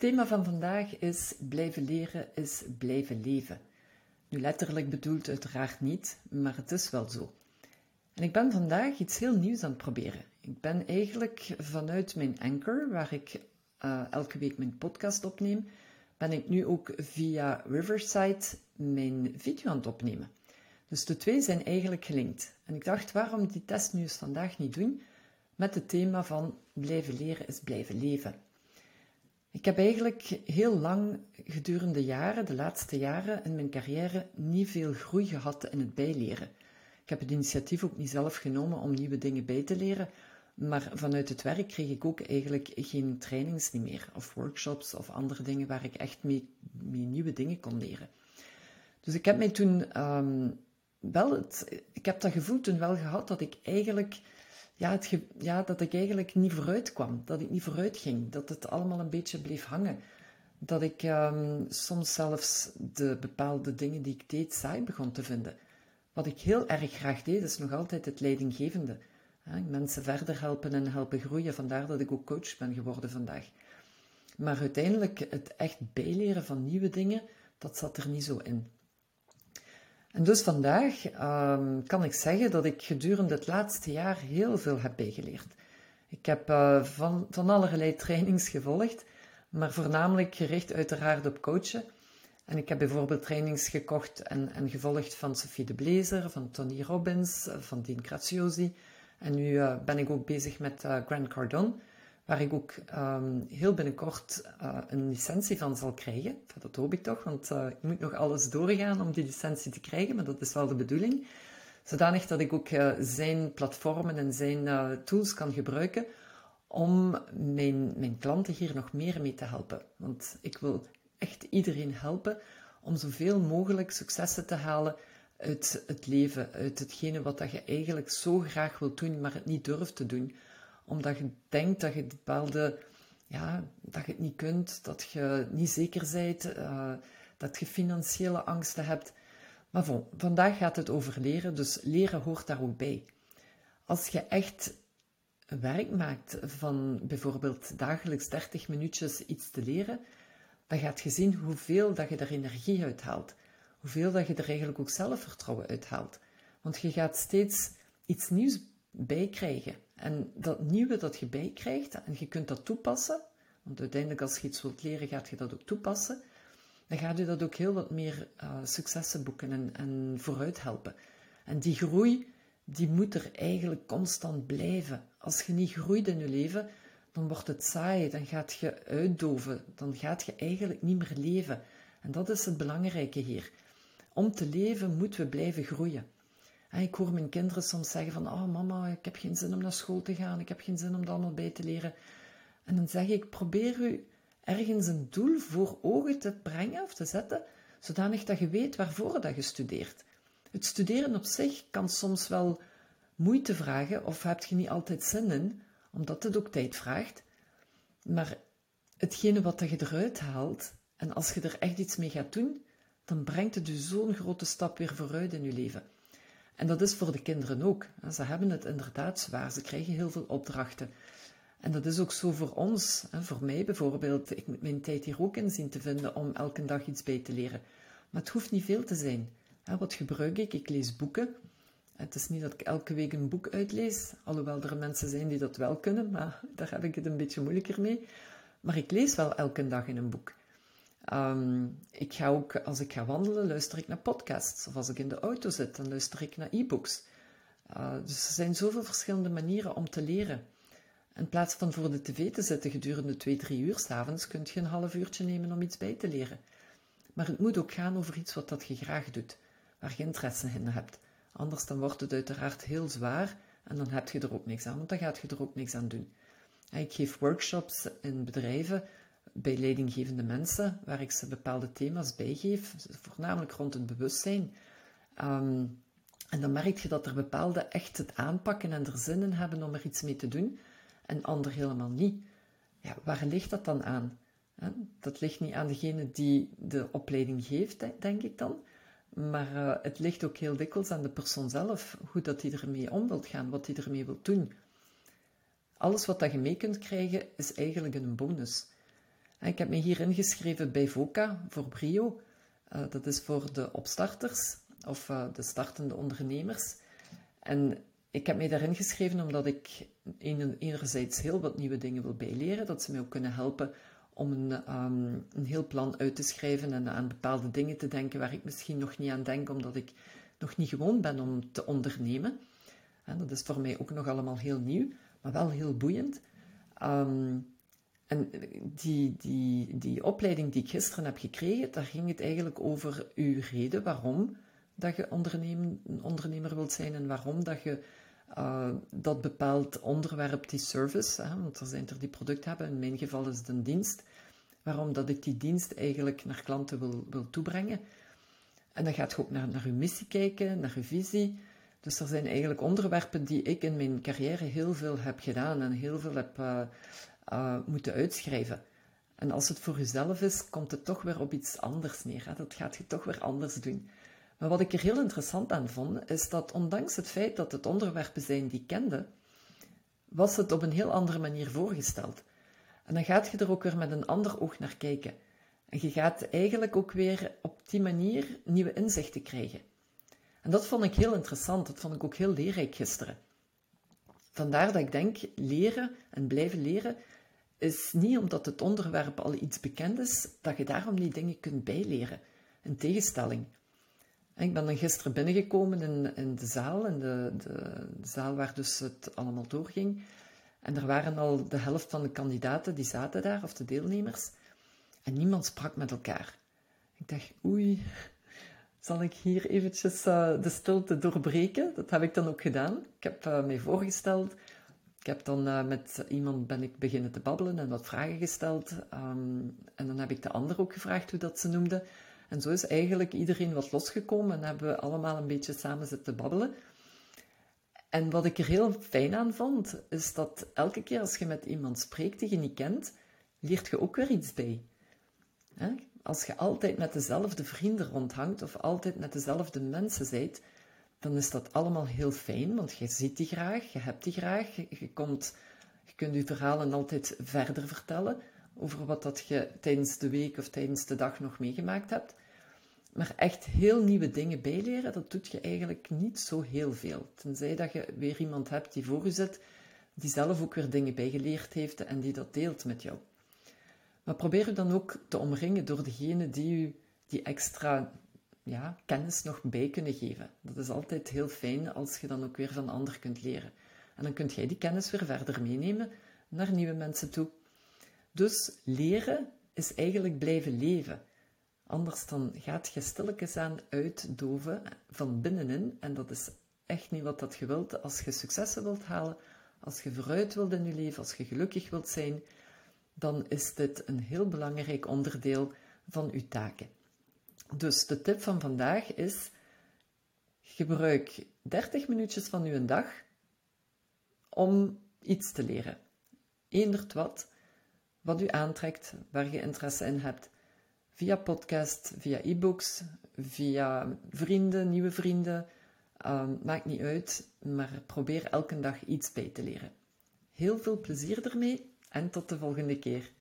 thema van vandaag is blijven leren is blijven leven. Nu letterlijk bedoeld uiteraard niet, maar het is wel zo. En ik ben vandaag iets heel nieuws aan het proberen. Ik ben eigenlijk vanuit mijn Anchor, waar ik uh, elke week mijn podcast opneem, ben ik nu ook via Riverside mijn video aan het opnemen. Dus de twee zijn eigenlijk gelinkt. En ik dacht, waarom die test nu eens vandaag niet doen met het thema van blijven leren is blijven leven. Ik heb eigenlijk heel lang gedurende jaren, de laatste jaren in mijn carrière, niet veel groei gehad in het bijleren. Ik heb het initiatief ook niet zelf genomen om nieuwe dingen bij te leren, maar vanuit het werk kreeg ik ook eigenlijk geen trainings meer, of workshops of andere dingen waar ik echt mee, nieuwe dingen kon leren. Dus ik heb mij toen um, wel, het, ik heb dat gevoel toen wel gehad dat ik eigenlijk ja, het ja, dat ik eigenlijk niet vooruit kwam. Dat ik niet vooruit ging. Dat het allemaal een beetje bleef hangen. Dat ik um, soms zelfs de bepaalde dingen die ik deed saai begon te vinden. Wat ik heel erg graag deed, is nog altijd het leidinggevende. Mensen verder helpen en helpen groeien. Vandaar dat ik ook coach ben geworden vandaag. Maar uiteindelijk het echt bijleren van nieuwe dingen, dat zat er niet zo in. En dus vandaag um, kan ik zeggen dat ik gedurende het laatste jaar heel veel heb bijgeleerd. Ik heb uh, van, allerlei trainings gevolgd, maar voornamelijk gericht uiteraard op coachen. En ik heb bijvoorbeeld trainings gekocht en, en gevolgd van Sophie de Blazer, van Tony Robbins, van Dean Graziosi. En nu uh, ben ik ook bezig met uh, Grant Cardone waar ik ook um, heel binnenkort uh, een licentie van zal krijgen. Dat hoop ik toch, want ik moet nog alles doorgaan om die licentie te krijgen, maar dat is wel de bedoeling. Zodanig dat ik ook uh, zijn platformen en zijn tools kan gebruiken om mijn, mijn klanten hier nog meer mee te helpen. Want ik wil echt iedereen helpen om zoveel mogelijk successen te halen uit het leven, uit hetgene wat dat je eigenlijk zo graag wilt doen, maar het niet durft te doen omdat je denkt dat je bepaalde, ja, dat je het niet kunt, dat je niet zeker bent, uh, dat je financiële angsten hebt. Maar vandaag gaat het over leren, dus leren hoort daar ook bij. Als je echt werk maakt van bijvoorbeeld dagelijks 30 minuutjes iets te leren, dan gaat je zien hoeveel dat je er energie uit haalt. Hoeveel dat je er eigenlijk ook zelfvertrouwen uit haalt. Want je gaat steeds iets nieuws bij krijgen. En dat nieuwe dat je bijkrijgt, en je kunt dat toepassen, want uiteindelijk als je iets wilt leren, gaat je dat ook toepassen, dan gaat je dat ook heel wat meer uh, successen boeken en, en vooruit helpen. En die groei, die moet er eigenlijk constant blijven. Als je niet groeit in je leven, dan wordt het saai, dan gaat je uitdoven, dan gaat je eigenlijk niet meer leven. En dat is het belangrijke hier. Om te leven moeten we blijven groeien. Ik hoor mijn kinderen soms zeggen van, oh mama, ik heb geen zin om naar school te gaan, ik heb geen zin om dat allemaal bij te leren. En dan zeg ik, probeer u ergens een doel voor ogen te brengen of te zetten, zodanig dat je weet waarvoor dat je studeert. Het studeren op zich kan soms wel moeite vragen of heb je niet altijd zin in, omdat het ook tijd vraagt. Maar hetgene wat je eruit haalt, en als je er echt iets mee gaat doen, dan brengt het je zo'n grote stap weer vooruit in je leven. En dat is voor de kinderen ook. Ze hebben het inderdaad zwaar. Ze krijgen heel veel opdrachten. En dat is ook zo voor ons. Voor mij bijvoorbeeld. Ik moet mijn tijd hier ook in zien te vinden om elke dag iets bij te leren. Maar het hoeft niet veel te zijn. Wat gebruik ik? Ik lees boeken. Het is niet dat ik elke week een boek uitlees, alhoewel er mensen zijn die dat wel kunnen, maar daar heb ik het een beetje moeilijker mee. Maar ik lees wel elke dag in een boek. Um, ik ga ook, als ik ga wandelen, luister ik naar podcasts. Of als ik in de auto zit, dan luister ik naar e-books. Uh, dus er zijn zoveel verschillende manieren om te leren. In plaats van voor de tv te zitten gedurende twee, drie uur s'avonds, kun je een half uurtje nemen om iets bij te leren. Maar het moet ook gaan over iets wat dat je graag doet, waar je interesse in hebt. Anders dan wordt het uiteraard heel zwaar en dan heb je er ook niks aan, want dan gaat je er ook niks aan doen. Ik geef workshops in bedrijven bij leidinggevende mensen, waar ik ze bepaalde thema's bijgeef, voornamelijk rond het bewustzijn. Ehm, en dan merk je dat er bepaalde echt het aanpakken en er zin in hebben om er iets mee te doen, en anderen helemaal niet. Ja, waar ligt dat dan aan? Dat ligt niet aan degene die de opleiding geeft, denk ik dan. Maar uh, het ligt ook heel dikwijls aan de persoon zelf, hoe dat hij ermee om wilt gaan, wat hij ermee wil doen. Alles wat dat je mee kunt krijgen, is eigenlijk een bonus. Ik heb me hier ingeschreven bij VOCA voor Brio. Uh, dat is voor de opstarters of uh, de startende ondernemers. En ik heb mij daarin geschreven omdat ik enerzijds heel wat nieuwe dingen wil bijleren, dat ze mij ook kunnen helpen om een, um, een heel plan uit te schrijven en aan bepaalde dingen te denken waar ik misschien nog niet aan denk, omdat ik nog niet gewoon ben om te ondernemen. En dat is voor mij ook nog allemaal heel nieuw, maar wel heel boeiend. Um, en die, die, die opleiding die ik gisteren heb gekregen, daar ging het eigenlijk over uw reden waarom dat je ondernemen, ondernemer wilt zijn en waarom dat je uh, dat bepaald onderwerp, die service, hè, want er zijn er die product hebben, in mijn geval is het een dienst, waarom dat ik die dienst eigenlijk naar klanten wil, wil toebrengen. En dan gaat je ook naar, naar uw missie kijken, naar uw visie. Dus er zijn eigenlijk onderwerpen die ik in mijn carrière heel veel heb gedaan en heel veel heb uh, uh, moeten uitschrijven. En als het voor jezelf is, komt het toch weer op iets anders neer. Hè? Dat gaat je toch weer anders doen. Maar wat ik er heel interessant aan vond, is dat ondanks het feit dat het onderwerpen zijn die ik kende, was het op een heel andere manier voorgesteld. En dan gaat je er ook weer met een ander oog naar kijken. En je gaat eigenlijk ook weer op die manier nieuwe inzichten krijgen. En dat vond ik heel interessant, dat vond ik ook heel leerrijk gisteren. Vandaar dat ik denk, leren en blijven leren is niet omdat het onderwerp al iets bekend is, dat je daarom die dingen kunt bijleren. In tegenstelling. Ik ben dan gisteren binnengekomen in, in de zaal, in de, de, zaal waar dus het allemaal doorging. En er waren al de helft van de kandidaten die zaten daar, of de deelnemers. En niemand sprak met elkaar. Ik dacht, oei, zal ik hier eventjes uh, de stilte doorbreken? Dat heb ik dan ook gedaan. Ik heb uh, mij voorgesteld. Ik heb dan uh, met iemand ben ik beginnen te babbelen en wat vragen gesteld. Um, en dan heb ik de ander ook gevraagd hoe dat ze noemde. En zo is eigenlijk iedereen wat losgekomen en hebben we allemaal een beetje samen zitten babbelen. En wat ik er heel fijn aan vond, is dat elke keer als je met iemand spreekt die je niet kent, leert je ook weer iets bij. Als je altijd met dezelfde vrienden rondhangt of altijd met dezelfde mensen bent, dan is dat allemaal heel fijn, want je ziet die graag, je hebt die graag, je, je kunt je verhalen altijd verder vertellen over wat dat je tijdens de week of tijdens de dag nog meegemaakt hebt. Maar echt heel nieuwe dingen bijleren, dat doet je eigenlijk niet zo heel veel. Tenzij dat je weer iemand hebt die voor je zit, die zelf ook weer dingen bijgeleerd heeft en die dat deelt met jou. Maar probeer je dan ook te omringen door degene die u die extra ja, kennis nog bij kunnen geven. Dat is altijd heel fijn als je dan ook weer van ander kunt leren. En dan kunt jij die kennis weer verder meenemen naar nieuwe mensen toe. Dus leren is eigenlijk blijven leven. Anders dan gaat je stilletjes aan uitdoven van binnenin. En dat is echt niet wat dat je wilt. Als je successen wilt halen, als je vooruit wilt in je leven, als je gelukkig wilt zijn, dan is dit een heel belangrijk onderdeel van uw taken. Dus de tip van vandaag is: gebruik 30 minuutjes van uw dag om iets te leren. Eendert wat, wat u aantrekt, waar je interesse in hebt. Via podcast, via e-books, via vrienden, nieuwe vrienden. Um, maakt niet uit, maar probeer elke dag iets bij te leren. Heel veel plezier ermee en tot de volgende keer.